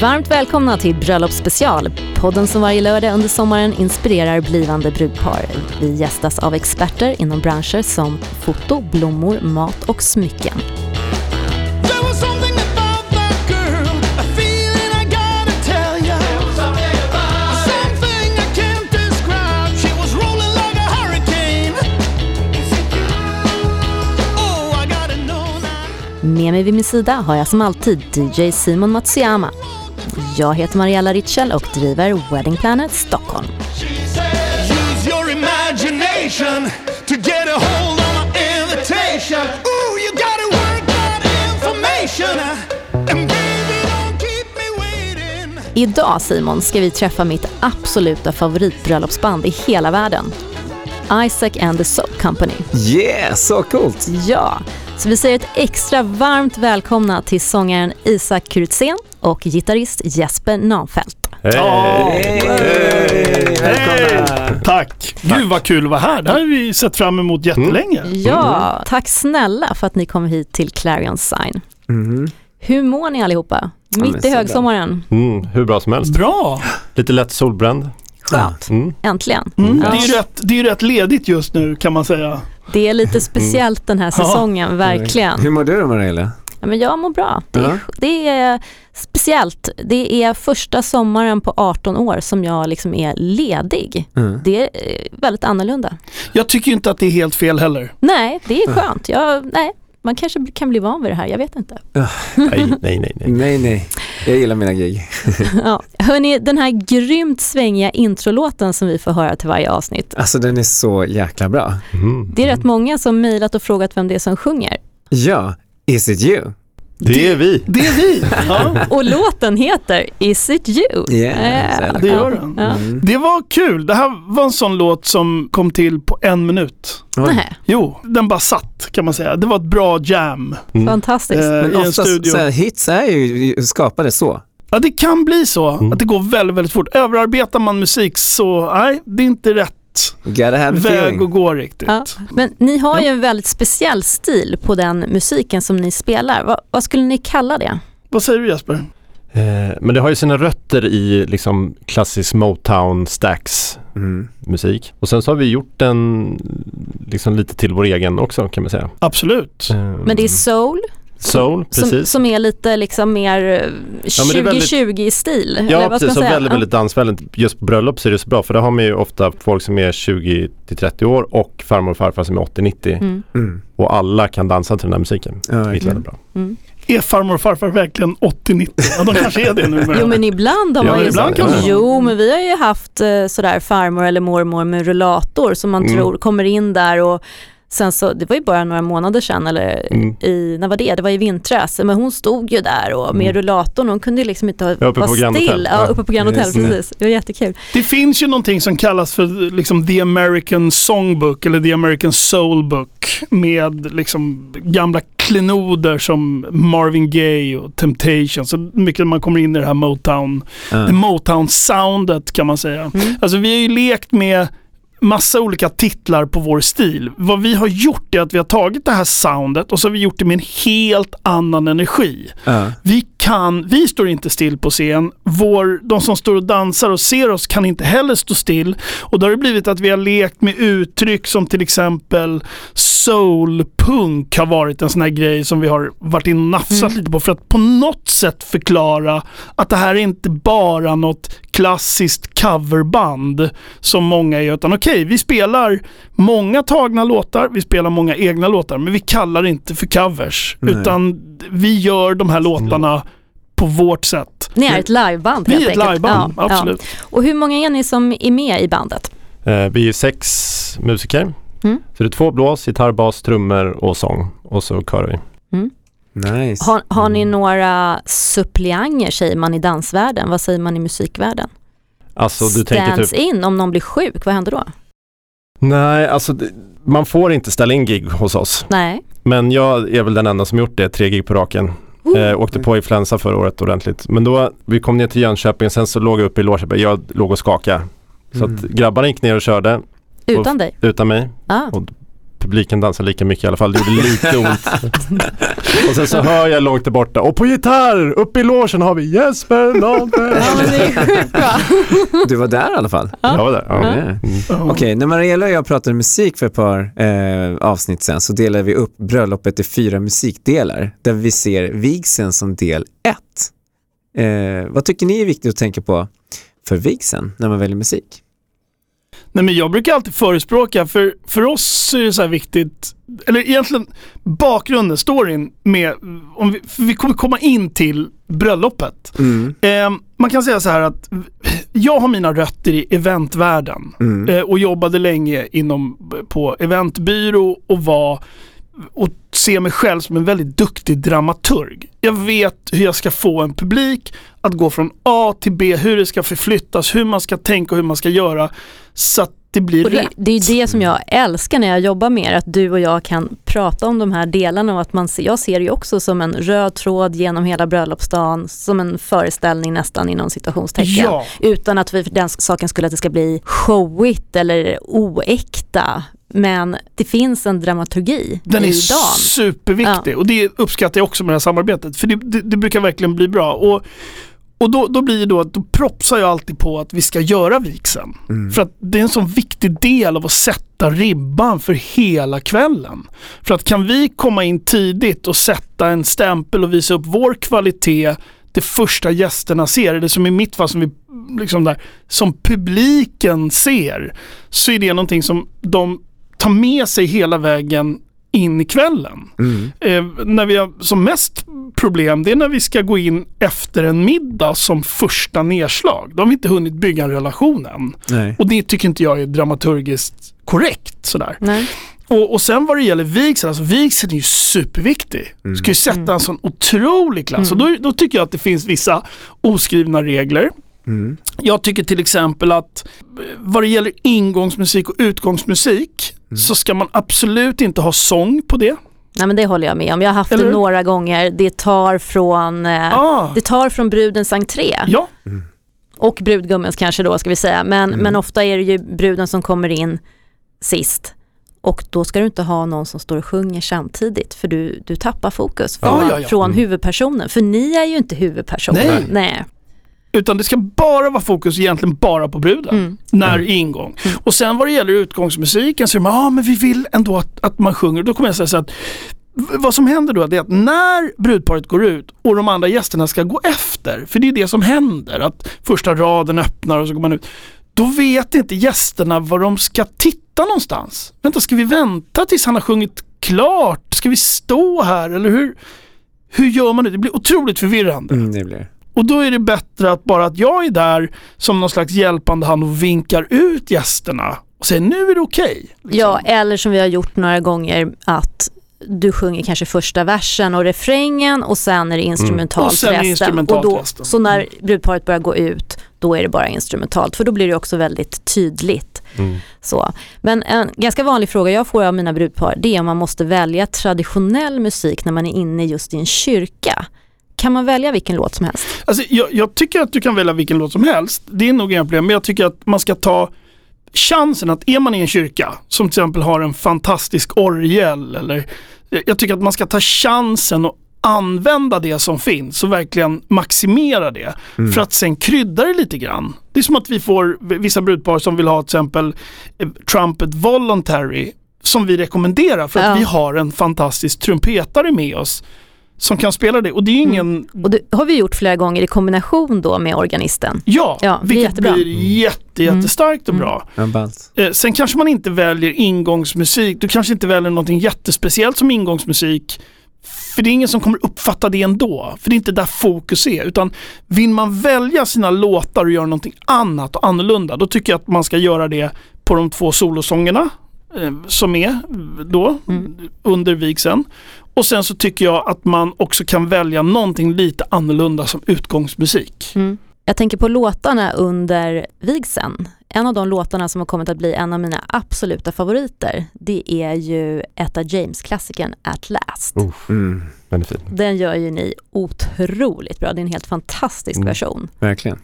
Varmt välkomna till Bröllopsspecial, podden som varje lördag under sommaren inspirerar blivande brudpar. Vi gästas av experter inom branscher som foto, blommor, mat och smycken. Med mig vid min sida har jag som alltid DJ Simon Matsuyama. Jag heter Mariella Ritschel och driver Wedding Planet Stockholm. Idag Simon ska vi träffa mitt absoluta favoritbröllopsband i hela världen. Isaac and the Soap Company. Yeah, så coolt! Ja, så vi säger ett extra varmt välkomna till sångaren Isak Kurtzen och gitarrist Jesper Nahnfeldt. Hej! Välkomna! Tack! Gud vad kul att vara här. Det här har vi sett fram emot jättelänge. Ja, tack snälla för att ni kom hit till Clarion Sign. Mhm. Hur mår ni allihopa? Mitt så i högsommaren. Mm, hur bra som helst. Bra! Lite lätt solbränd. Skönt. Mm. Äntligen. Mm. Ja. Det, är rätt, det är rätt ledigt just nu kan man säga. Det är lite speciellt den här säsongen, verkligen. Hur mår du då Mariella? Ja, men jag mår bra. Det är, Ja. det är speciellt. Det är första sommaren på 18 år som jag liksom är ledig. Mm. Det är eh, väldigt annorlunda. Jag tycker inte att det är helt fel heller. Nej, det är skönt. Jag, nej, man kanske kan bli van vid det här, jag vet inte. Nej, nej, nej. nej. Nej, nej. Jag gillar mina gig. Ja. Hörni, den här grymt svängiga introlåten som vi får höra till varje avsnitt. Alltså den är så jäkla bra. Mm. Det är rätt många som mejlat och frågat vem det är som sjunger. Ja, Is it you? Det är vi. Det är vi! Ja, Och låten heter Is it you? Yeah, jävla det gör den. Ja. Mm. Det var kul. Det här var en sån låt som kom till på en minut. Oj. Nej, Jo, den bara satt kan man säga. Det var ett bra jam Mm. fantastiskt. eh, Men i en oftast studio. så här, hits är ju skapade så. Ja, det kan bli så. Mm. Att det går väldigt, väldigt fort. Överarbetar man musik så, nej, det är inte rätt Väg att gå riktigt. Ja. Men ni har ju en väldigt speciell stil på den musiken som ni spelar. Va, vad skulle ni kalla det? Vad säger du Jesper? Eh, men det har ju sina rötter i liksom klassisk Motown Stax Mm. musik. Och sen så har vi gjort den liksom lite till vår egen också kan man säga. Absolut. Eh, Men det är soul, Soul, som, precis. som är lite liksom mer eh, men det är väldigt- 2020-stil. eller Ja precis, säga? väldigt, väldigt dansvänligt. Just på bröllop så är det så bra för där har man ju ofta folk som är 20 till 30 år och farmor och farfar som är 80-90 Mm. Mm. och alla kan dansa till den här musiken. Ja, Det är väldigt bra. Mm. Är farmor och farfar verkligen 80-90? Ja, de kanske är det nu. Jo men ibland har Ja, man ju ibland kan. Jo men vi har ju haft eh, sådär farmor eller mormor med rullator som man Mm. tror kommer in där och sen så, det var ju bara några månader sedan eller Mm. i, när var det? Det var i vintras. Men hon stod ju där och med Mm. rullatorn, hon kunde ju liksom inte vara still. Hotel. Ja, uppe på Grand Hotel, det. precis. Det var jättekul. Det finns ju någonting som kallas för liksom the American Songbook eller the American Soul Book med liksom gamla klenoder som Marvin Gaye och Temptation. Så mycket man kommer in i det här Motown, det Motown-soundet kan man säga. Mm. Alltså vi har ju lekt med massa olika titlar på vår stil. Vad vi har gjort är att vi har tagit det här soundet och så har vi gjort det med en helt annan energi. Ja. Vi kan, vi står inte still på scen. Vår, de som står och dansar och ser oss kan inte heller stå still. Och då har det blivit att vi har lekt med uttryck som till exempel soulpunk har varit en sån här grej som vi har varit in och nafsat lite på för att på något sätt förklara att det här är inte bara något klassiskt coverband som många är utan okej, vi spelar många tagna låtar, vi spelar många egna låtar men vi kallar det inte för covers Nej. utan vi gör de här låtarna på vårt sätt. Ni är ett liveband Vi helt är ett liveband, Ja, absolut. Ja. Och hur många är ni som är med i bandet? Eh, vi är sex musiker. Mm. Så det är två blås, gitarr, bas, trummor och sång. Och så körar vi. Nice. Har, har ni några suppleanter säger man i dansvärlden? Vad säger man i musikvärlden? Alltså du tänker typ... in om någon blir sjuk, vad händer då? Nej, alltså man får inte ställa in gig hos oss. Nej. Men jag är väl den enda som gjort det, tre gig på raken. Uh. Eh, åkte på influensa förra året ordentligt. Men då, vi kom ner till Jönköping, sen så låg jag uppe i Lårköping, jag låg och skakade. Så Mm. att grabbarna gick ner och körde. Utan dig? Utan mig. Ah. Och publiken dansar lika mycket i alla fall. Det gjorde lite ont. och sen så hör jag långt där borta. Och på gitarr, uppe i logen har vi Jesper Nahlberg. Ja, men det är sjukt bra. Du var där i alla fall. Jag var där. Ja. Ja. Mm. Okej, när Mariella och jag pratade musik för ett par eh, avsnitt sen så delade vi upp bröllopet i fyra musikdelar där vi ser vigseln som del ett. Eh, vad tycker ni är viktigt att tänka på för vigseln när man väljer musik? Nej men jag brukar alltid förespråka, för, för oss är det så här viktigt, eller egentligen bakgrunden, storyn med, om vi, vi kommer komma in till bröllopet. Mm. Eh, man kan säga så här att jag har mina rötter i eventvärlden Mm. eh, och jobbade länge inom, på eventbyrå och var och ser mig själv som en väldigt duktig dramaturg. Jag vet hur jag ska få en publik att gå från A till B, hur det ska förflyttas, hur man ska tänka och hur man ska göra så att det blir Och det, rätt. det är det som jag älskar när jag jobbar med er, att du och jag kan prata om de här delarna och att man ser, jag ser det ju också som en röd tråd genom hela bröllopsdagen, som en föreställning nästan inom citationstecken. Ja. Utan att vi för den saken skulle att det ska bli showigt eller oäkta. Men det finns en dramaturgi Den i är dagen. superviktig och det uppskattar jag också med det här samarbetet. För det, det, det brukar verkligen bli bra. Och, och då, då blir det då att då propsar jag alltid på att vi ska göra vigseln. För att det är en sån viktig del av att sätta ribban för hela kvällen. För att kan vi komma in tidigt och sätta en stämpel och visa upp vår kvalitet det första gästerna ser, eller som i mitt fall som, vi, liksom där, som publiken ser, så är det någonting som de tar med sig hela vägen in i kvällen. Mm. Eh, när vi har som mest problem, det är när vi ska gå in efter en middag som första nedslag. Då har vi inte hunnit bygga en relation än. Nej. Och det tycker inte jag är dramaturgiskt korrekt. Sådär. Nej. Och, och sen vad det gäller vigseln, alltså vigseln är ju superviktig. Du ska ju sätta en sån otrolig klass. Och då, då tycker jag att det finns vissa oskrivna regler. Mm. Jag tycker till exempel att eh, vad det gäller ingångsmusik och utgångsmusik så ska man absolut inte ha sång på det. Nej men det håller jag med om. Jag har haft Eller det några gånger. Det tar från, eh, Ah, det tar från brudens entré. ja, Och brudgummens kanske då ska vi säga. Men, men ofta är det ju bruden som kommer in sist. Och då ska du inte ha någon som står och sjunger samtidigt för du, du tappar fokus från, Ja, ja, ja. från huvudpersonen. För ni är ju inte huvudpersonen. Nej. Nej. Utan det ska bara vara fokus egentligen bara på bruden. Mm. När i ingång. Och sen vad det gäller utgångsmusiken så är det ja ah, men vi vill ändå att, att man sjunger. Då kommer jag säga så att vad som händer då det är att när brudparet går ut och de andra gästerna ska gå efter, för det är det som händer, att första raden öppnar och så går man ut. Då vet inte gästerna var de ska titta någonstans. Vänta, ska vi vänta tills han har sjungit klart? Ska vi stå här eller hur? Hur gör man det? Det blir otroligt förvirrande. Mm, det blir. Och då är det bättre att bara att jag är där som någon slags hjälpande hand och vinkar ut gästerna och säger nu är det okej. liksom. Ja, eller som vi har gjort några gånger att du sjunger kanske första versen och refrängen och sen är det instrumentalt Och sen är det resten. instrumentalt och då, resten. Så när brudparet börjar gå ut, då är det bara instrumentalt. För då blir det också väldigt tydligt. Mm. Så. Men en ganska vanlig fråga jag får av mina brudpar, det är om man måste välja traditionell musik när man är inne just i en kyrka. Kan man välja vilken låt som helst? Alltså, jag, jag tycker att du kan välja vilken låt som helst. Det är nog inga problem. Men jag tycker att man ska ta chansen att är man i en kyrka som till exempel har en fantastisk orgel eller jag tycker att man ska ta chansen och använda det som finns och verkligen maximera det. För att sen krydda det lite grann. Det är som att vi får vissa brudpar som vill ha till exempel eh, Trumpet Voluntary som vi rekommenderar för att Ja. vi har en fantastisk trumpetare med oss som kan spela det. Och det är ingen Och det har vi gjort flera gånger i kombination då med organisten. Ja, Ja, det är vilket jättebra. blir jätte, jättestarkt och bra. Ballt. Eh, sen kanske man inte väljer ingångsmusik. Du kanske inte väljer någonting jättespeciellt som ingångsmusik. För det är ingen som kommer uppfatta det ändå. För det är inte där fokus är. Utan vill man välja sina låtar och göra någonting annat och annorlunda. Då tycker jag att man ska göra det på de två solosångerna. Eh, som är då under vigseln. Och sen så tycker jag att man också kan välja någonting lite annorlunda som utgångsmusik. Mm. Jag tänker på låtarna under vigseln. En av de låtarna som har kommit att bli en av mina absoluta favoriter, det är ju Etta James-klassikern At Last. Oh, Mm, den är fin. Den gör ju ni otroligt bra, det är en helt fantastisk Mm. version. verkligen.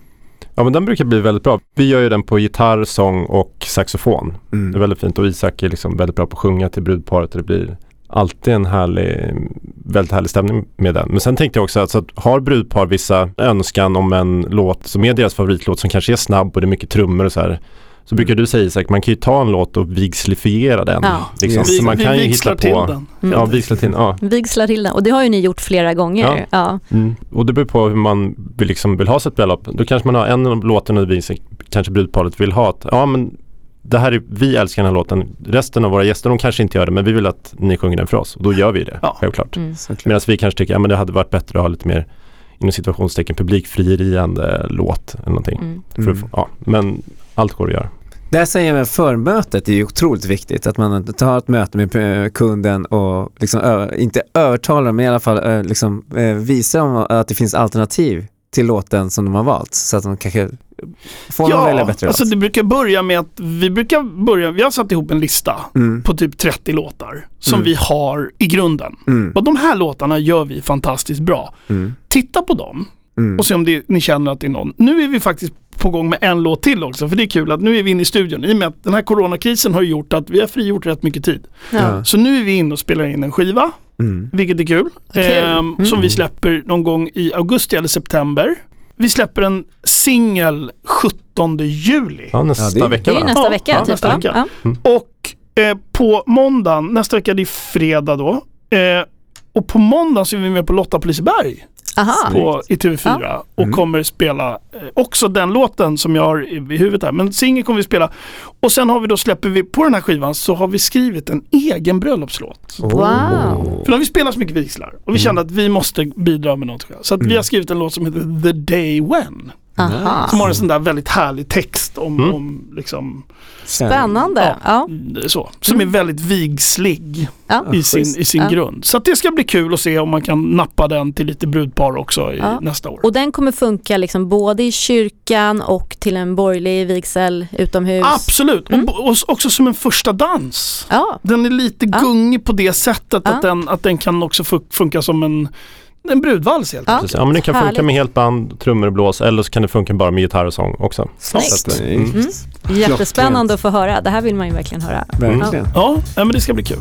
Ja men den brukar bli väldigt bra. Vi gör ju den på gitarr, sång och saxofon. Det är Mm. väldigt fint och Isak är liksom väldigt bra på att sjunga till brudparet och det blir alltid en härlig, väldigt härlig stämning med den. Men sen tänkte jag också att, så att har brudpar vissa önskan om en låt som är deras favoritlåt som kanske är snabb och det är mycket trummor och så här. Så brukar du säga Isak, man kan ju ta en låt och vigslifiera den. Ja. Liksom. Yes. Så man kan vi ju hitta på. till den. Mm. Ja, vigsla till ja. Vigslar till den. Och det har ju ni gjort flera gånger. Ja. Mm. Och det beror på hur man vill, liksom, vill ha sitt bröllop. Då kanske man har en av låtarna och vi, kanske brudparet vill ha att, ja men det här är, vi älskar den här låten. Resten av våra gäster, de kanske inte gör det, men vi vill att ni sjunger den för oss. Och då gör vi det, Ja. självklart. Mm. Såklart. Medan vi kanske tycker, ja men det hade varit bättre att ha lite mer inom situationstecken publikfrieriande låt eller någonting. Mm. För få- ja, men allt går att göra. Där säger jag förmötet är ju otroligt viktigt. Att man tar ett möte med eh, kunden och liksom, inte övertalar men i alla fall ö, liksom, eh, visar dem att det finns alternativ till låten som de har valt. Så att de kanske får ja, välja bättre alltså låt. det brukar börja med att vi brukar börja, vi har satt ihop en lista Mm, på typ 30 låtar som Mm. vi har i grunden. mm, Och de här låtarna gör vi fantastiskt bra. mm, Titta på dem mm. och se om det, ni känner att det är någon. Nu är vi faktiskt på gång med en låt till också, för det är kul att nu är vi inne i studion. I och med att den här coronakrisen har gjort att vi har frigjort rätt mycket tid. Ja. Så nu är vi inne och spelar in en skiva, Mm. vilket är kul. Kul. Ehm, Mm. Som vi släpper någon gång i augusti eller september. Vi släpper en singel 17 juli. Ja, nästa Ja, det är- vecka Det är nästa vecka. ja, typ, nästa vecka. Ja. Och eh, på måndagen, nästa vecka det är fredag då. Eh, och på måndag så är vi med på Lotta på Liseberg Aha. på, i TV4 och Mm. kommer spela eh, också den låten som jag har i, huvudet här. Men singeln kommer vi spela. Och sen har vi då släpper vi på den här skivan så har vi skrivit en egen bröllopslåt. Wow. För då har vi spelat så mycket vigslar och vi kände att vi måste bidra med något. Så att vi har skrivit en låt som heter The Day When. Aha. Som har en sån där väldigt härlig text om, Mm. om liksom Spännande. Ja. så. Som är väldigt vigslig Ja. i sin, i sin Ja. grund. Så att det ska bli kul att se om man kan nappa den till lite brudpar också i Ja. nästa år. Och den kommer funka liksom både i kyrkan och till en borgerlig vigsel utomhus. Absolut, Mm. och, och också som en första dans. Ja, Den är lite Ja. gungig på det sättet Ja. att, den, att den kan också fu- funka som en, en brudvals helt Ja. enkelt. Ja men det kan funka Härligt. med helt band, trummor och blås eller så kan det funka bara med gitarr och sång också. snyggt. Så att, mm. Mm. Jättespännande att få höra. Det här vill man ju verkligen höra. Verkligen. Ja, ja, men det ska bli kul.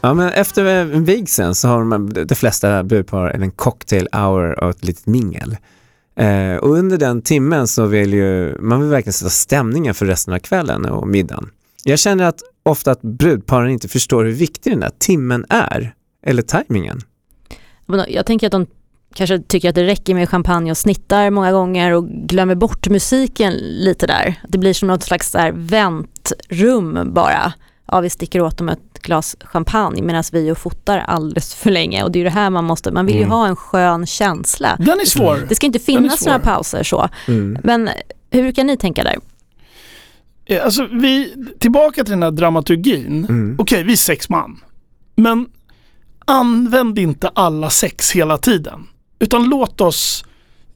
Ja, men efter vigseln så har de, de flesta brudpar en cocktail hour och ett litet mingel. Eh, och under den timmen så vill ju, man vill verkligen sätta stämningen för resten av kvällen och middagen. Jag känner att ofta att brudparen inte förstår hur viktig den där timmen är, eller tajmingen. Jag tänker att de kanske tycker att det räcker med champagne och snittar många gånger och glömmer bort musiken lite där. Det blir som något slags där väntrum bara. Ja, vi sticker åt dem ett glas champagne medan vi och fotar alldeles för länge och det är ju det här man måste, man vill ju Mm. ha en skön känsla. Den är svår. Det ska inte finnas några pauser så. Mm. Men hur brukar ni tänka där? Eh, Alltså, vi, tillbaka till den här dramaturgin. Mm. Okej, vi är sex man. Men använd inte alla sex hela tiden. Utan låt oss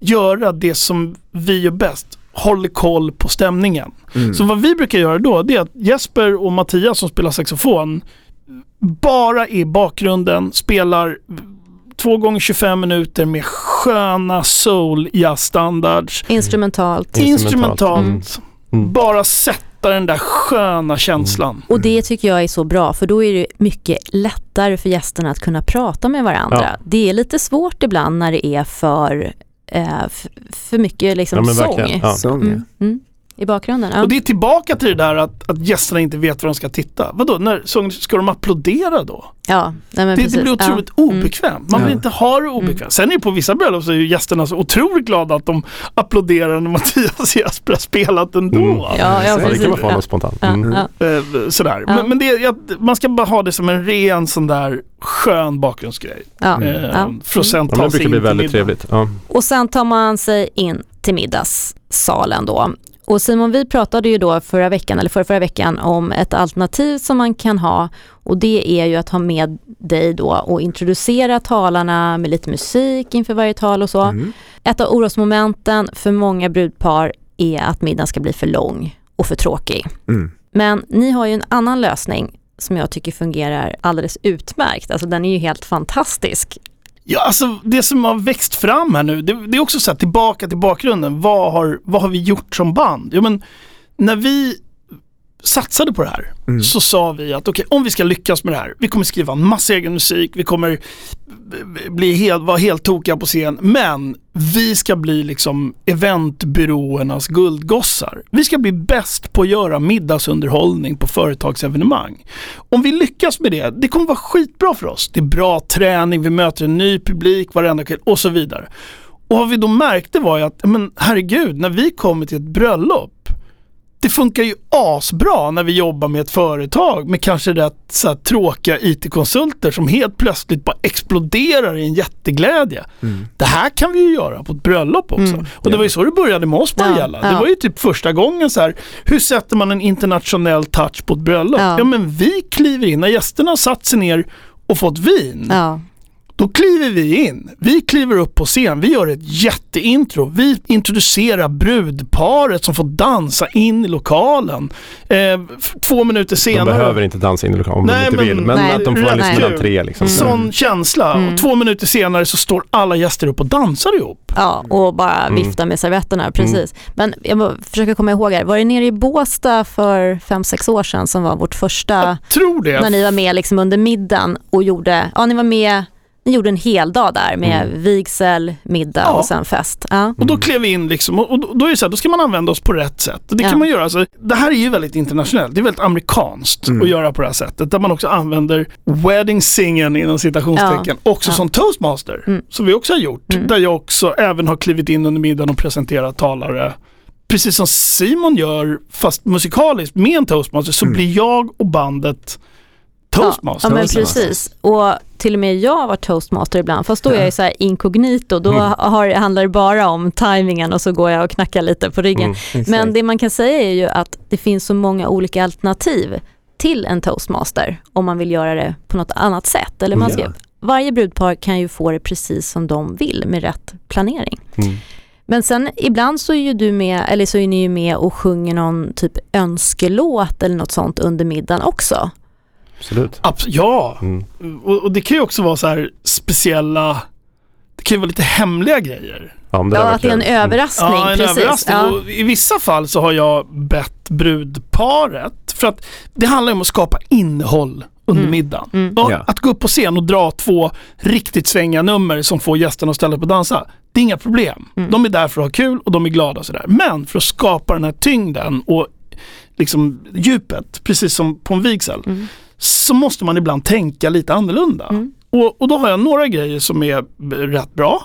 göra det som vi gör bäst. Håll koll på stämningen. Mm. Så vad vi brukar göra då, det är att Jesper och Mattias som spelar saxofon bara i bakgrunden spelar två gånger 25 minuter med sköna soul standards Instrumentalt. Instrumentalt. Mm. Mm. Bara sätta den där sköna känslan. Och det tycker jag är så bra för då är det mycket lättare för gästerna att kunna prata med varandra. Ja. Det är lite svårt ibland när det är för, eh, för mycket liksom Ja, sång. Ja. Sång, ja. mm, mm, i bakgrunden. Ja. Och det är tillbaka till det där att, att gästerna inte vet var de ska titta. Vadå, när sång, ska de applådera då? ja, nej men Det, precis. det blir otroligt ja. Mm. obekvämt. Man vill Ja. inte ha det obekvämt. Sen är det på vissa bröllop så är ju gästerna så otroligt glada att de applåderar när Mattias och Jesper har spelat ändå. Mm. Ja, ja, Ja, det kan man få Ja. spontant. Mm. ja. Eh, sådär. Ja. Men, men det, jag, man ska bara ha det som en ren sån där skön bakgrundsgrej. Ja. Eh, Ja. För att sen Ja, men ta det sig brukar bli in till väldigt trevligt. Ja. Och sen tar man sig in till middagssalen då. Och Simon, vi pratade ju då förra veckan, eller förra, förra veckan, om ett alternativ som man kan ha och det är ju att ha med dig då och introducera talarna med lite musik inför varje tal och så. Mm. Ett av orosmomenten för många brudpar är att middagen ska bli för lång och för tråkig. Mm. Men ni har ju en annan lösning som jag tycker fungerar alldeles utmärkt. Alltså den är ju helt fantastisk. Ja, alltså det som har växt fram här nu, det, det är också så här tillbaka till bakgrunden. Vad har, vad har vi gjort som band? Jo men när vi satsade på det här Mm. så sa vi att okej, om vi ska lyckas med det här, vi kommer skriva en massa egen musik, vi kommer bli helt, vara helt tokiga på scen, men vi ska bli liksom eventbyråernas guldgossar. Vi ska bli bäst på att göra middagsunderhållning på företagsevenemang. Om vi lyckas med det, det kommer vara skitbra för oss. Det är bra träning, vi möter en ny publik varenda kväll och så vidare. Och vad vi då märkte var ju att, men herregud, när vi kommer till ett bröllop det funkar ju asbra när vi jobbar med ett företag med kanske rätt så här, tråkiga IT-konsulter som helt plötsligt bara exploderar i en jätteglädje. Mm. Det här kan vi ju göra på ett bröllop också. Mm. Och det var ju så det började med oss på Ja. Det var ju typ första gången så här, hur sätter man en internationell touch på ett bröllop? Ja. Ja, men vi kliver in, när gästerna har satt sig ner och fått vin, Ja, då kliver vi in. Vi kliver upp på scen. Vi gör ett jätteintro. Vi introducerar brudparet som får dansa in i lokalen. Eh, två minuter De senare. behöver inte dansa in i lokalen om Nej, de inte men- vill. Men Nej. att de får Nej. liksom en entré liksom. Sån känsla. Mm. Och två minuter senare så står alla gäster upp och dansar ihop. ja och bara Mm. vifta med servetterna, precis. Men jag försöker komma ihåg här, var det nere i Båstad för fem sex år sedan som var vårt första, Tror det. när ni var med liksom under middagen och gjorde, ja ni var med, ni gjorde en hel dag där med vigsel, middag Ja. och sen fest. Ja. Och då klev vi in liksom, och då, då är det så här, då ska man använda oss på rätt sätt. Och det Ja. kan man göra, alltså, det här är ju väldigt internationellt, det är väldigt amerikanskt Mm. att göra på det här sättet. Där man också använder wedding singen inom citationstecken också Ja. som toastmaster. Mm. Som vi också har gjort. Mm. Där jag också även har klivit in under middagen och presenterat talare. Precis som Simon gör, fast musikaliskt med en toastmaster, så Mm. blir jag och bandet toastmaster. Ja men precis. Och till och med jag har varit toastmaster ibland, fast då är jag så här inkognito. Då Mm. har, handlar det bara om tajmingen och så går jag och knackar lite på ryggen. Mm. Men det man kan säga är ju att det finns så många olika alternativ till en toastmaster om man vill göra det på något annat sätt. Eller man ska, Ja. Varje brudpar kan ju få det precis som de vill med rätt planering. Mm. Men sen ibland så är ju du med, eller så är ni ju med och sjunger någon typ önskelåt eller något sånt under middagen också. Absolut. Abs- ja, Mm. och, och det kan ju också vara så här speciella, det kan ju vara lite hemliga grejer. Ja, det Ja, att det är en verkligen- överraskning. Ja, en precis. överraskning. Ja. Och I vissa fall så har jag bett brudparet, för att det handlar om att skapa innehåll under Mm. middagen. Mm. Ja, Ja. Att gå upp på scen och dra två riktigt svängiga nummer som får gästerna att ställa upp och dansa, det är inga problem. Mm. De är där för att ha kul och de är glada och sådär. Men för att skapa den här tyngden och liksom djupet, precis som på en vigsel, Mm. Så måste man ibland tänka lite annorlunda. Mm. Och, och då har jag några grejer som är rätt bra,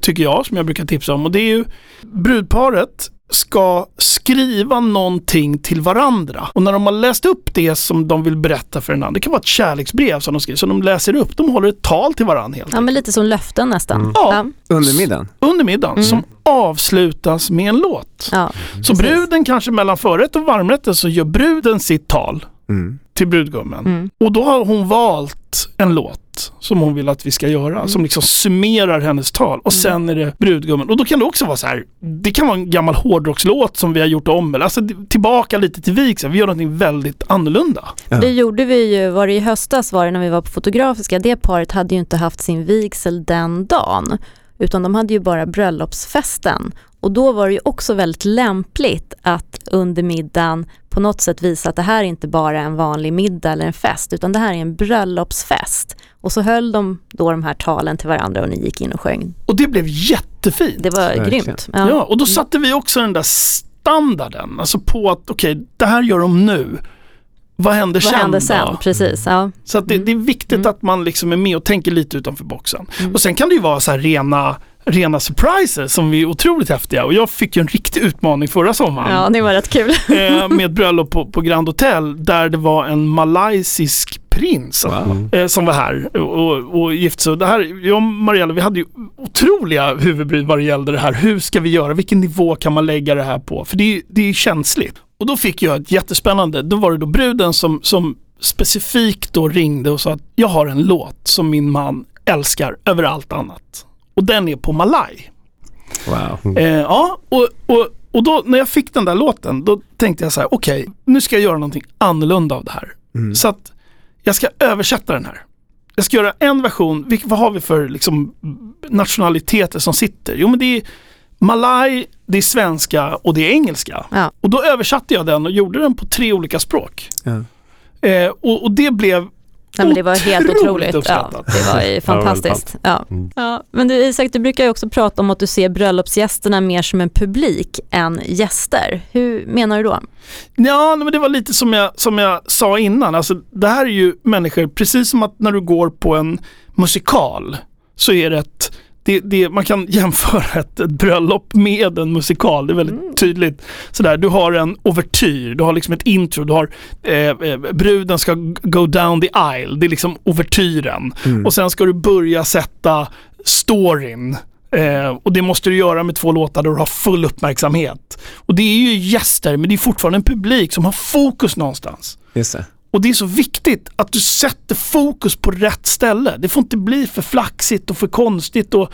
tycker jag, som jag brukar tipsa om. Och det är ju brudparet ska skriva någonting till varandra. Och när de har läst upp det som de vill berätta för den andra, det kan vara ett kärleksbrev som de skriver, som de läser upp. De håller ett tal till varandra helt Ja, men lite som löften nästan. Mm. Ja. Under middagen? under middagen, Mm. som avslutas med en låt. Ja. Så precis. bruden kanske mellan förrätt och varmrätten så gör bruden sitt tal Mm. till brudgummen. Mm. Och då har hon valt en låt som hon vill att vi ska göra, Mm. som liksom summerar hennes tal. Och sen är det brudgummen. Och då kan det också vara så här, det kan vara en gammal hårdrockslåt som vi har gjort om. Eller alltså tillbaka lite till vigseln, vi gör någonting väldigt annorlunda. Ja. Det gjorde vi ju, var det i höstas var det när vi var på Fotografiska, det paret hade ju inte haft sin vigsel den dagen, utan de hade ju bara bröllopsfesten. Och då var det ju också väldigt lämpligt att under middagen på något sätt visa att det här är inte bara en vanlig middag eller en fest, utan det här är en bröllopsfest. Och så höll de då de här talen till varandra och ni gick in och sjöng. Och det blev jättefint. Det var Verkligen. grymt. Ja. och då satte vi också den där standarden, alltså på att okej, det här gör de nu. Vad händer Vad sen hände då? sen? Precis. Ja. Så att det, Mm. det är viktigt Mm. att man liksom är med och tänker lite utanför boxen. Mm. Och sen kan det ju vara så här rena rena surpriser som är otroligt häftiga. Och jag fick ju en riktig utmaning förra sommaren Ja, det var rätt kul. eh, med ett bröllop på, på Grand Hotel där det var en malaysisk prins Wow. eh, som var här och, och, och gifte sig. Det här, jag och Mariella, vi hade ju otroliga huvudbry vad det gällde det här. Hur ska vi göra? Vilken nivå kan man lägga det här på? För det, är- det är känsligt. Och då fick jag ett jättespännande, då var det då bruden som, som specifikt då ringde och sa att jag har en låt som min man älskar över allt annat. Och den är på malaj. Wow. Eh, ja, och, och, och då när jag fick den där låten, då tänkte jag så här, okej, nu ska jag göra någonting annorlunda av det här. Så att jag ska översätta den här. Jag ska göra en version, vilk, vad har vi för liksom, nationaliteter som sitter? Jo men det är malaj, det är svenska och det är engelska. Ja. Och då översatte jag den och gjorde den på tre olika språk. Ja. Eh, och, och det blev Nej, men det var helt Otroligt otroligt. Ja, det var ju fantastiskt. Ja. Mm. Ja. Men du Isak, du brukar ju också prata om att du ser bröllopsgästerna mer som en publik än gäster. Hur menar du då? Ja, men det var lite som jag, som jag sa innan. Alltså, det här är ju människor, precis som att när du går på en musikal så är det ett det, det, man kan jämföra ett, ett bröllop med en musikal, det är väldigt tydligt. Sådär, du har en ouvertyr, du har liksom ett intro, du har eh, eh, bruden ska go down the aisle, det är liksom ouvertyren. Och sen ska du börja sätta storyn. Eh, och det måste du göra med två låtar där du har full uppmärksamhet. Och det är ju gäster, men det är fortfarande en publik som har fokus någonstans. Just det. Och det är så viktigt att du sätter fokus på rätt ställe. Det får inte bli för flaxigt och för konstigt och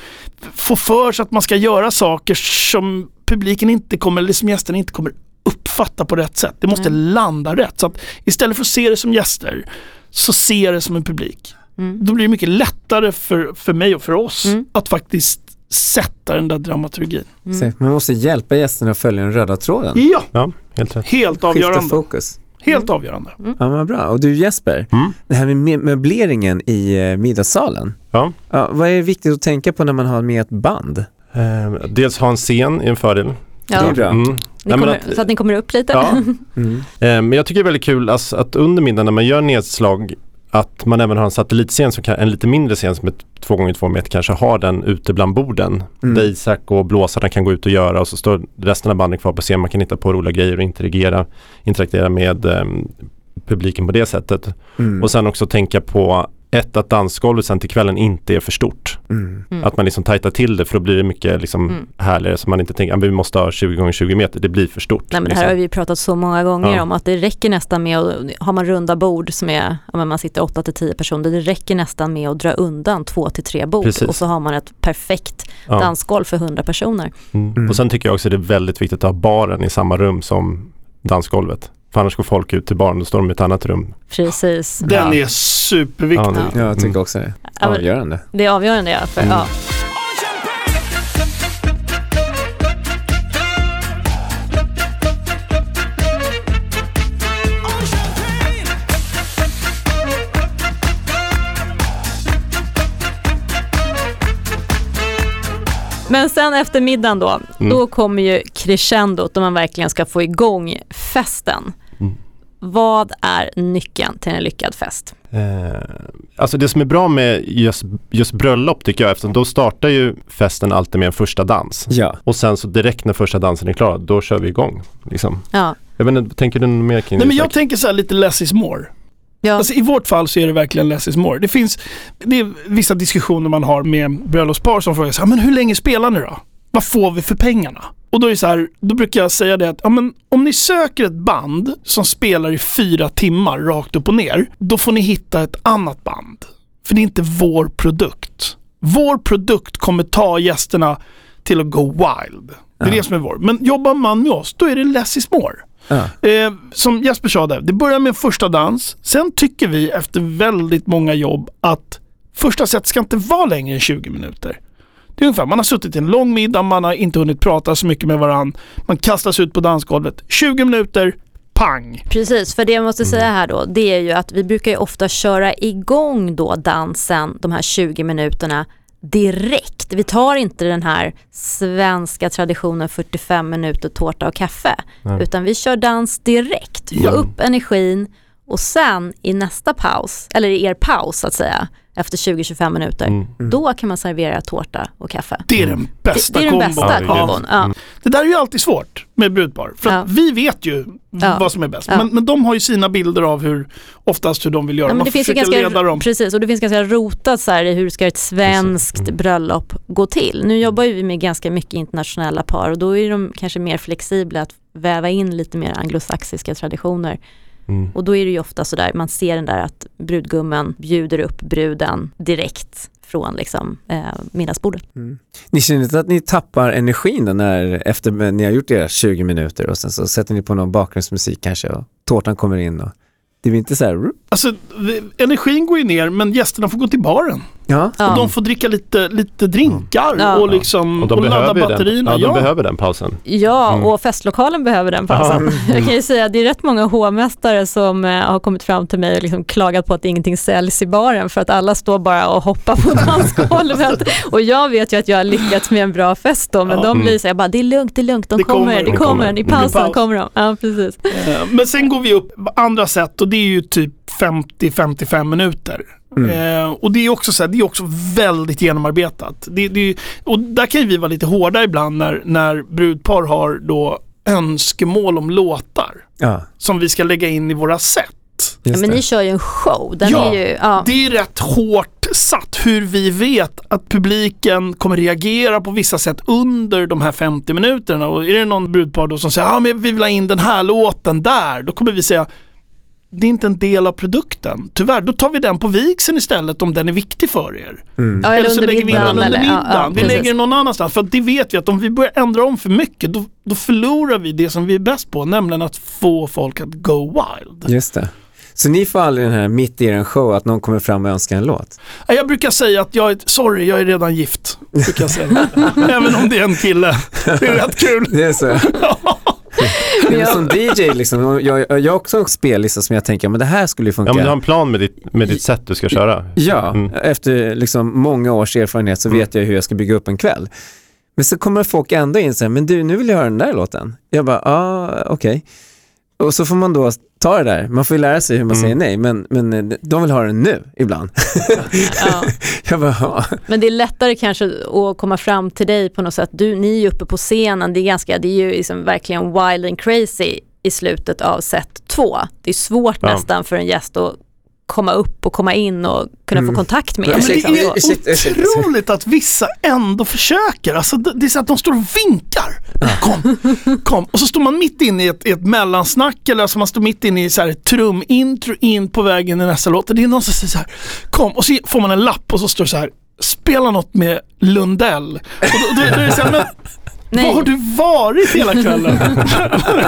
få för sig att man ska göra saker som publiken inte kommer, eller som gästerna inte kommer uppfatta på rätt sätt. Det måste landa rätt. Så att istället för att se det som gäster, så se det som en publik. Då blir det mycket lättare för, för mig och för oss att faktiskt sätta den där dramaturgin. Så Man måste hjälpa gästerna att följa den röda tråden. Ja, Ja, helt rätt. helt Skifta avgörande. fokus. Helt avgörande. Ja, men bra. Och du Jesper, Mm. det här med me- möbleringen i eh, middagssalen. Ja. Ja, vad är viktigt att tänka på när man har med ett band? Eh, dels ha en scen är en fördel. Det är Ja, bra. Mm. ni Nej, kommer, att- så att ni kommer upp lite. Ja. Mm. Eh, Men jag tycker det är väldigt kul alltså, att under middagen när man gör nedslag att man även har en satellitscen, som kan, en lite mindre scen som är två gånger två meter kanske har den ute bland borden. Mm. Där Isak och blåsarna kan gå ut och göra och så står resten av bandet kvar på scen. Man kan hitta på roliga grejer och interagera, interagera med ehm, publiken på det sättet. Mm. Och sen också tänka på ett, att dansgolvet sen till kvällen inte är för stort. Mm. Mm. Att man liksom tajtar till det för då blir det mycket liksom Mm. härligare så man inte tänker att vi måste ha 20 gånger 20 meter, det blir för stort. Nej, men det liksom. här har vi pratat så många gånger Ja. om att det räcker nästan med att, har man runda bord som är, ja, man sitter 8 till 10 personer, det räcker nästan med att dra undan 2 till 3 bord Precis. och så har man ett perfekt Ja. dansgolv för 100 personer. Mm. Mm. Och sen tycker jag också det är väldigt viktigt att ha baren i samma rum som dansgolvet. För annars går folk ut till baren, då står de i ett annat rum. Precis. Den ja. är superviktig. Ja, Ja, jag tycker Mm. också det. Avgörande. det är avgörande ja. För, Mm. ja. Men sen efter middagen då, Mm. då kommer ju crescendot då man verkligen ska få igång festen. Vad är nyckeln till en lyckad fest? Eh, alltså det som är bra med just, just bröllop tycker jag, eftersom då startar ju festen alltid med en första dans. Ja. Och sen så direkt när första dansen är klar, då kör vi igång. Liksom. Ja, Jag vet inte, tänker du något mer kring Nej, det? men jag Isak? tänker så här lite less is more. ja. Alltså, I vårt fall så är det verkligen less is more. Det finns det är vissa diskussioner man har med bröllopspar som frågar så här, men hur länge spelar ni då? Vad får vi för pengarna? Och då är så här, då brukar jag säga det att ja, men om ni söker ett band som spelar i fyra timmar rakt upp och ner, då får ni hitta ett annat band. För det är inte vår produkt. Vår produkt kommer ta gästerna till att go wild. Det är Ja. det som är vår. Men jobbar man med oss, då är det less is more. Ja. Eh, som Jesper sa där, det börjar med en första dans. Sen tycker vi efter väldigt många jobb att första set ska inte vara längre än 20 minuter. Det är ungefär, man har suttit i en lång middag, man har inte hunnit prata så mycket med varandra. Man kastas ut på dansgolvet. 20 minuter, pang! Precis, för det jag måste Mm. säga här då, det är ju att vi brukar ju ofta köra igång då dansen, de här 20 minuterna direkt. Vi tar inte den här svenska traditionen 45 minuter tårta och kaffe, Nej. utan vi kör dans direkt, få Ja. upp energin och sen i nästa paus, eller i er paus så att säga, efter 20-25 minuter. Mm. Då kan man servera tårta och kaffe. Det är den bästa det är den kombon. bästa Ja, kombon. Ja. Det där är ju alltid svårt med brudpar. För Ja. vi vet ju Ja. vad som är bäst. Ja. Men, men de har ju sina bilder av hur oftast hur de vill göra. Ja, men Man det finns ju försöker leda ganska, dem. precis, och det finns ganska rotat så här, i hur ska ett svenskt Mm. bröllop gå till. Nu jobbar ju vi med ganska mycket internationella par och då är de kanske mer flexibla att väva in lite mer anglosaxiska traditioner. Mm. Och då är det ju ofta så där, man ser den där att brudgummen bjuder upp bruden direkt från liksom, eh, middagsbordet. Ni känner inte att ni tappar energin då när efter ni har gjort era 20 minuter och sen så sätter ni på någon bakgrundsmusik kanske och tårtan kommer in och det blir inte så här. Alltså, energin går ju ner men gästerna får gå till baren. Ja, Ja. Och de får dricka lite, lite drinkar Ja. och, liksom, Och de och ladda behöver ju den. batterierna. Ja, de Ja, behöver den pausen. Ja, Mm. och festlokalen behöver den pausen. Jag kan ju säga att det är rätt många hovmästare som eh, har kommit fram till mig och liksom klagat på att ingenting säljs i baren för att alla står bara och hoppar på dansgolvet. och jag vet ju att jag har lyckats med en bra fest då, men Ja. de Mm. blir så här, bara det är lugnt, det är lugnt, de Det kommer, kommer, det de kommer, kommer. i pausen paus. kommer de. Ja, precis. Eh, Men sen går vi upp på andra sätt och det är ju typ 50-55 minuter. Eh, och det är också så här, det är också väldigt genomarbetat. Det, det, och där kan ju vi vara lite hårda ibland när, när brudpar har då önskemål om låtar ja, som vi ska lägga in i våra set. Ja, men ni kör ju en show, den Ja, är ju, ja. Det är rätt hårt satt hur vi vet att publiken kommer reagera på vissa sätt under de här 50 minuterna. Och är det någon brudpar då som säger att ah, men vi vill ha in den här låten där, då kommer vi säga det är inte en del av produkten. Tyvärr, då tar vi den på vigseln istället om den är viktig för er. Mm. ja, eller så lägger vi in den under middagen. ja, ja, vi lägger den någon annanstans. För det vet vi att om vi börjar ändra om för mycket då, då förlorar vi det som vi är bäst på. Nämligen att få folk att go wild. Just det. Så ni får aldrig den här mitt i en show att någon kommer fram och önskar en låt? Jag brukar säga att jag är, sorry, jag är redan gift. Brukar jag säga. Även om det är en kille. Det är rätt kul. Det är så. Men som DJ liksom, jag, jag har också en spellista som jag tänker, men det här skulle ju funka. Ja, men du har en plan med ditt, med ditt sätt du ska köra. Ja, Mm. efter liksom många års erfarenhet så vet jag hur jag ska bygga upp en kväll. Men så kommer folk ändå in och säger, men du, nu vill jag höra den där låten. Jag bara, ja, ah, okej. Och så får man då ta det där. Man får ju lära sig hur man Mm. säger nej, men, men eh, de vill ha den nu ibland. Ja. jag bara, ja. Men det är lättare kanske att komma fram till dig på något sätt. Du, ni är ju uppe på scenen, det är, ganska, det är ju liksom verkligen wild and crazy i slutet av set två. Det är svårt Ja. nästan för en gäst att komma upp och komma in och kunna Mm. få kontakt med Ja, men det liksom. är Shit, shit. otroligt att vissa ändå försöker. Alltså, det det är så att de står och vinkar. Kom, kom. Och så står man mitt inne i ett, ett mellansnack eller alltså man står mitt inne i så här ett trumintro in på vägen i nästa låt. Det är någon som säger så här, kom. Och så får man en lapp och så står det så här, spela något med Lundell. Och då, då, då är det så här, men Nej, var har du varit hela kvällen?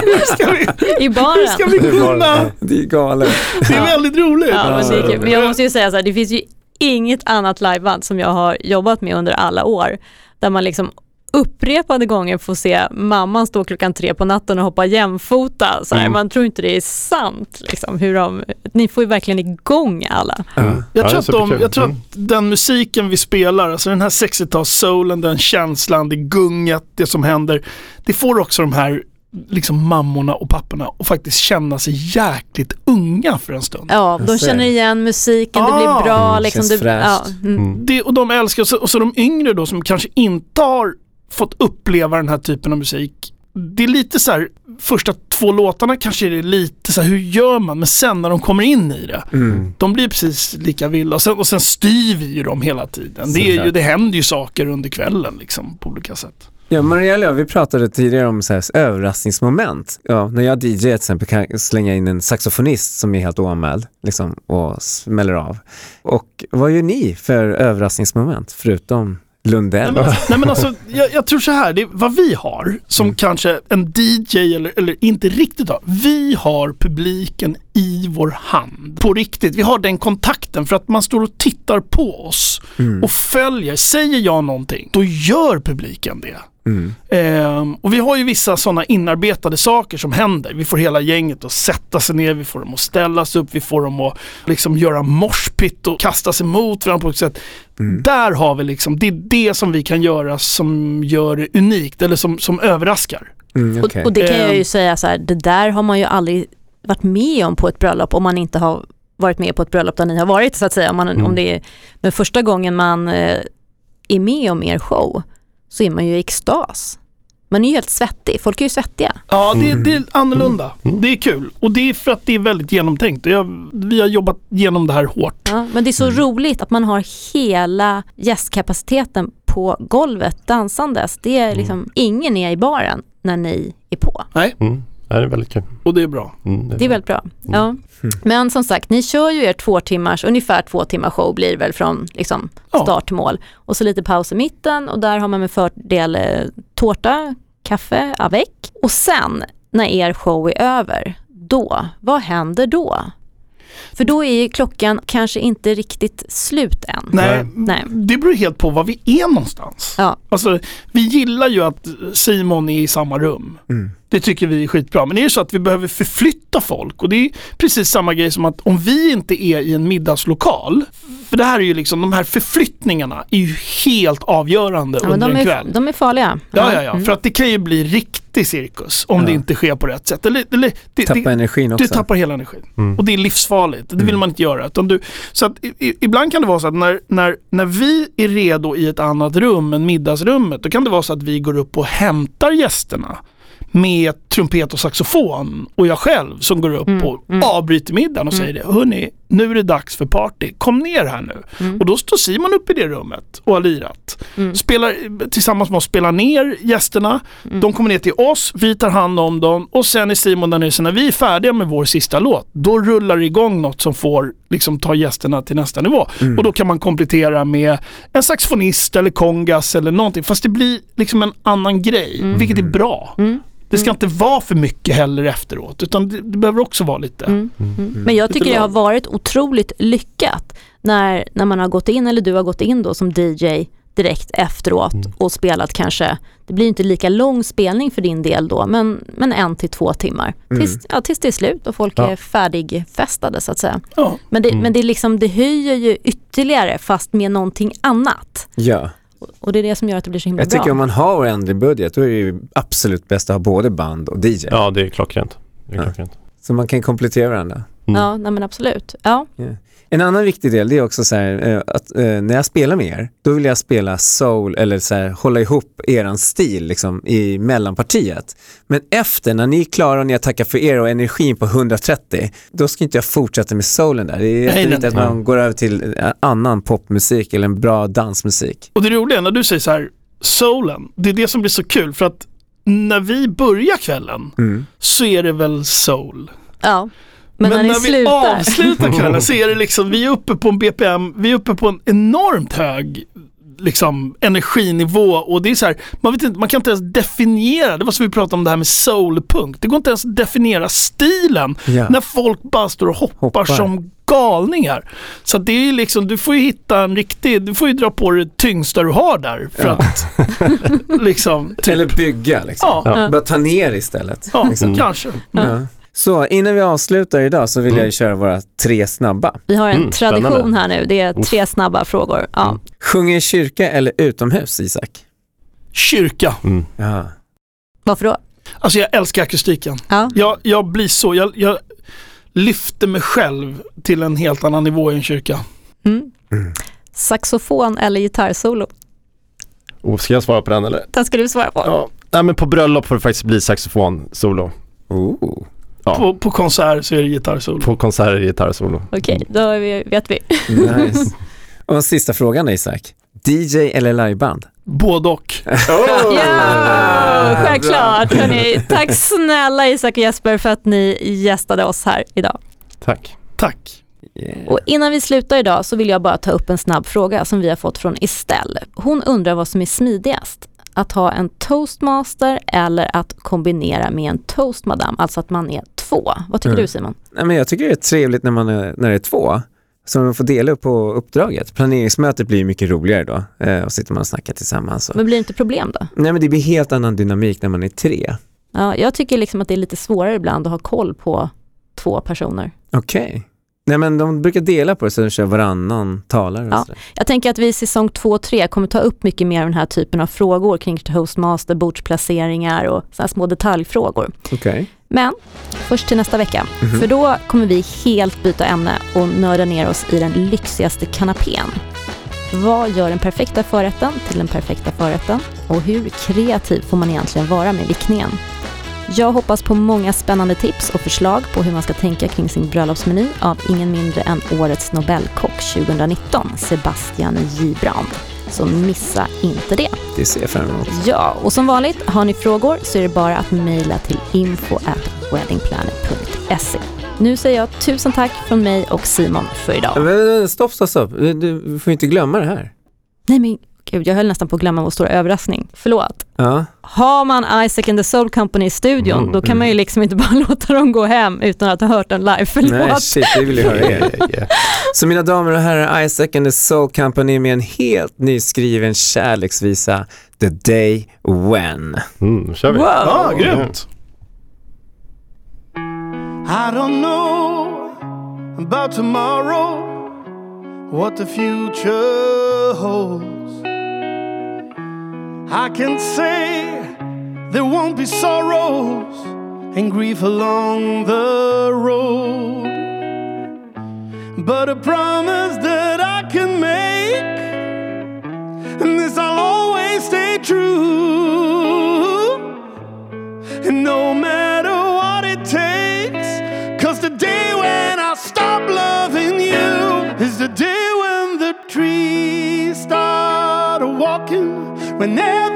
hur, ska vi, i hur baren. ska vi Det är bara- kunna? Det är galet. Det är Ja. väldigt roligt. Ja, men, det är kul. Men jag måste ju säga så här, det finns ju inget annat liveband som jag har jobbat med under alla år, där man liksom upprepade gånger får se mamman stå klockan tre på natten och hoppa jämfota. Så här, Mm. Man tror inte det är sant. Liksom, hur de, ni får ju verkligen igång alla. Ja. Jag, Ja, tror det att de, jag tror Mm. att den musiken vi spelar, alltså den här 60-tals-soulen, den känslan, det gunget, det som händer. Det får också de här liksom mammorna och papporna att faktiskt känna sig jäkligt unga för en stund. Ja, de känner igen musiken, det Ah, blir bra. mm, liksom, det, ja, mm. Mm. Det, och de älskar, och så, och så de yngre då som kanske inte har fått uppleva den här typen av musik. Det är lite så här, första två låtarna kanske är lite så här, hur gör man? Men sen när de kommer in i det, Mm. de blir precis lika vilda och sen, och sen styr vi ju dem hela tiden. Det, är ju, det händer ju saker under kvällen liksom på olika sätt. Ja, Mariella, vi pratade tidigare om så här överraskningsmoment. Ja, när jag DJ till exempel kan jag slänga in en saxofonist som är helt oanmäld liksom, och smäller av. Och vad gör ni för överraskningsmoment förutom Lundell? Nej men, nej, men alltså, jag, jag tror så här, det är vad vi har som kanske en DJ eller, eller inte riktigt har. Vi har publiken i vår hand. På riktigt. Vi har den kontakten för att man står och tittar på oss Mm. och följer. Säger jag någonting, då gör publiken det. Mm. Ehm, och vi har ju vissa sådana inarbetade saker som händer. Vi får hela gänget att sätta sig ner, vi får dem att ställa sig upp, vi får dem att liksom göra morspitt och kasta sig mot varandra på ett sätt. Mm. Där har vi liksom, det är det som vi kan göra som gör det unikt eller som, som överraskar. Mm, okej. och, och det kan jag ju Ehm. säga så här, det där har man ju aldrig varit med om på ett bröllop om man inte har varit med på ett bröllop där ni har varit så att säga. Om man, Mm. om det är, men första gången man eh, är med om er show så är man ju i extas. Man är ju helt svettig, folk är ju svettiga. Ja, det, Mm. det är annorlunda. Det är kul. Och det är för att det är väldigt genomtänkt. Jag, vi har jobbat igenom det här hårt. Ja, men det är så roligt att man har hela gästkapaciteten på golvet dansandes. Det är liksom, ingen är i baren när ni är på. Nej, Mm. Ja, det är väldigt kul. och det är bra. Mm, Det är väldigt bra. Ja. Men som sagt, ni kör ju er två timmars, ungefär två timmar show blir det väl från liksom, Ja. start till mål. Och så lite paus i mitten och där har man med fördel eh, tårta, kaffe, avec. Och sen när er show är över, då, vad händer då? För då är ju klockan kanske inte riktigt slut än. Nej, Nej. det beror helt på var vi är någonstans. Ja. Alltså, vi gillar ju att Simon är i samma rum. Mm. Det tycker vi är skitbra. Men det är så att vi behöver förflytta folk och det är precis samma grej som att om vi inte är i en middagslokal, för det här är ju liksom, de här förflyttningarna är ju helt avgörande Ja, men under de, en är, kväll. de är farliga. Ja, ja, ja. Mm. För att det kan ju bli riktig cirkus om Ja. det inte sker på rätt sätt. Eller, eller, det, Tappa det, energin du också. tappar hela energin. Mm. Och det är livsfarligt. Det vill Mm. man inte göra. Utan du, så att, i, i- ibland kan det vara så att när, när, när vi är redo i ett annat rum än middagsrummet, då kan det vara så att vi går upp och hämtar gästerna med trumpet och saxofon och jag själv som går upp Mm, och mm. avbryter middagen och säger det. Hörni, nu är det dags för party. Kom ner här nu. Mm. Och då står Simon upp i det rummet och har lirat. Mm. Spelar, tillsammans med oss spelar ner gästerna. Mm. De kommer ner till oss, vi tar hand om dem och sen är Simon där nere. Så när vi är färdiga med vår sista låt, då rullar det igång något som får liksom, ta gästerna till nästa nivå. Mm. Och då kan man komplettera med en saxofonist eller kongas eller någonting. Fast det blir liksom en annan grej, Mm. vilket är bra. Mm. Det ska inte vara för mycket heller efteråt, utan det, det behöver också vara lite. Mm. Mm. Men jag tycker det har varit otroligt lyckat när, när man har gått in, eller du har gått in då som DJ direkt efteråt Mm. och spelat kanske, det blir inte lika lång spelning för din del då, men, men en till två timmar. Tills, ja, tills det är slut och folk Ja. är färdigfestade så att säga. Ja. Men, det, Mm. men det, är liksom, det höjer ju ytterligare fast med någonting annat. Ja, Och- det är det som gör att det blir så himla jag tycker bra. om man har oändlig budget då är det ju absolut bäst att ha både band och DJ. Ja, det är klockrent. Det är Ja. klockrent. Så man kan komplettera varandra. Mm. Ja, nej men absolut. Ja. En annan viktig del det är också så här, eh, att eh, när jag spelar med er, då vill jag spela soul eller så här, hålla ihop eran stil liksom, i mellanpartiet. Men efter, när ni är klara och ni har tackat för er och energin på 130, då ska inte jag fortsätta med soulen där. Det är jätteviktigt nej, att nej. man går över till eh, annan popmusik eller en bra dansmusik. Och det roliga är när du säger så här, soulen, det är det som blir så kul för att när vi börjar kvällen Mm. så är det väl soul. ja. Men, när, ni vi slutar. avslutar kvällen så är det liksom, vi är uppe på en BPM, vi är uppe på en enormt hög liksom energinivå och det är så här, man, vet inte, man kan inte ens definiera, det var som vi pratade om det här med soulpunk, det går inte ens att definiera stilen Ja. när folk bara står och hoppar, Hoppar. som galningar. Så det är ju liksom, du får ju hitta en riktig, du får ju dra på det tyngsta du har där för Ja. att liksom, typ, Eller bygga liksom. ja, Ja. Bara ta ner istället. ja liksom. kanske. Ja. Så innan vi avslutar idag så vill Mm. jag köra våra tre snabba. Vi har en Mm, tradition spännande. här nu, det är tre snabba frågor. Ja. Mm. Sjunger kyrka eller utomhus, Isak? Kyrka. Mm. Ja. Varför då? Alltså jag älskar akustiken. Ja. Jag, jag blir så, jag, jag lyfter mig själv till en helt annan nivå i en kyrka. Mm. Mm. Saxofon eller gitarrsolo? Oh, ska jag svara på den eller? Den ska du svara på. Ja. Nej men på bröllop får det faktiskt bli saxofon solo. Oh. Ja. På, på konsert så är det gitarrsolo. På konserter gitarrsolo. Okej, då är vi, vet vi. Nice. Och sista frågan Isak. DJ eller liveband? Både och. Ja, självklart. Hörrni, tack snälla Isak och Jesper för att ni gästade oss här idag. Tack. Tack. Yeah. Och innan vi slutar idag så vill jag bara ta upp en snabb fråga som vi har fått från Estelle. Hon undrar vad som är smidigast. Att ha en toastmaster eller att kombinera med en toastmadam, alltså att man är två. Vad tycker Mm. du Simon? Nej, men jag tycker det är trevligt när, man är, när det är två. Så man får dela upp på uppdraget. Planeringsmötet blir mycket roligare då. Eh, och sitter man och snackar tillsammans. Och... Men blir det inte problem då? Nej men det blir helt annan dynamik när man är tre. Ja, jag tycker liksom att det är lite svårare ibland att ha koll på två personer. Okej. Nej men de brukar dela på det så de kör varannan talare. Ja. Jag tänker att vi i säsong två och tre kommer ta upp mycket mer av den här typen av frågor kring toastmaster, bordsplaceringar och sådana små detaljfrågor. Okej. Men först till nästa vecka, Mhm. för då kommer vi helt byta ämne och nörda ner oss i den lyxigaste kanapén. Vad gör den perfekta förrätten till den perfekta förrätten? Och hur kreativ får man egentligen vara med vickningen? Jag hoppas på många spännande tips och förslag på hur man ska tänka kring sin bröllopsmeny av ingen mindre än årets Nobelkock 2019, Sebastian J. Brand. Så missa inte det. Det ser jag fram emot. Ja, och som vanligt, har ni frågor så är det bara att mejla till info at weddingplanet.se. Nu säger jag tusen tack från mig och Simon för idag. Men, men, Stopp, stopp, stopp. Du, du får inte glömma det här. Nej men gud, jag höll nästan på att glömma vår stora överraskning. Förlåt. Ja. Har man Isaac and the Soul Company i studion, Mm, då kan man ju liksom inte bara låta dem gå hem utan att ha hört den live. Förlåt. Nej, shit, det vill jag höra er. Yeah, yeah. Så mina damer och herrar, Isaac and the Soul Company med en helt nyskriven kärleksvisa, The Day When. Mm, kör vi. Wow. Ja, grymt. I don't know about tomorrow, what the future holds. I can say there won't be sorrows and grief along the road. But a promise that I can make, Whenever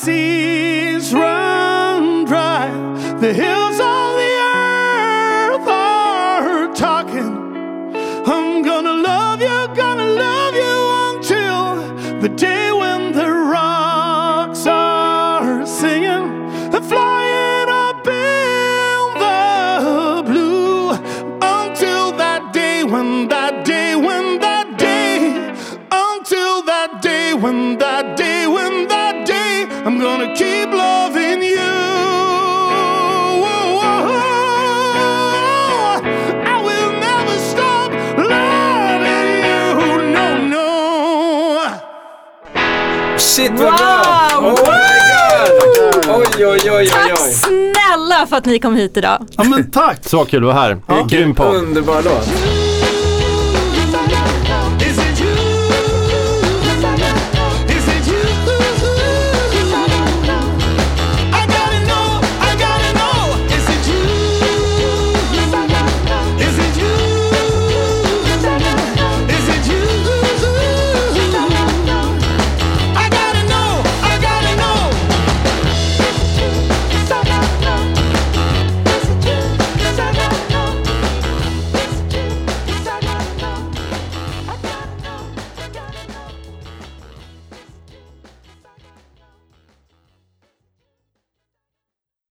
seas run dry, the hills of the earth are talking. I'm gonna love you, gonna love you until the day when the rocks are singing and flying up in the blue. Until that day, when that day, when that day, until that day, when that keep loving you. I will never stop loving you. No, no. Shit vad Wow! bra! Oh my god! Oj, oj, oj, oj, Tack snälla för att ni kom hit idag. Ja men tack. Så kul att vara här. Vilken Grym podd. underbar låt.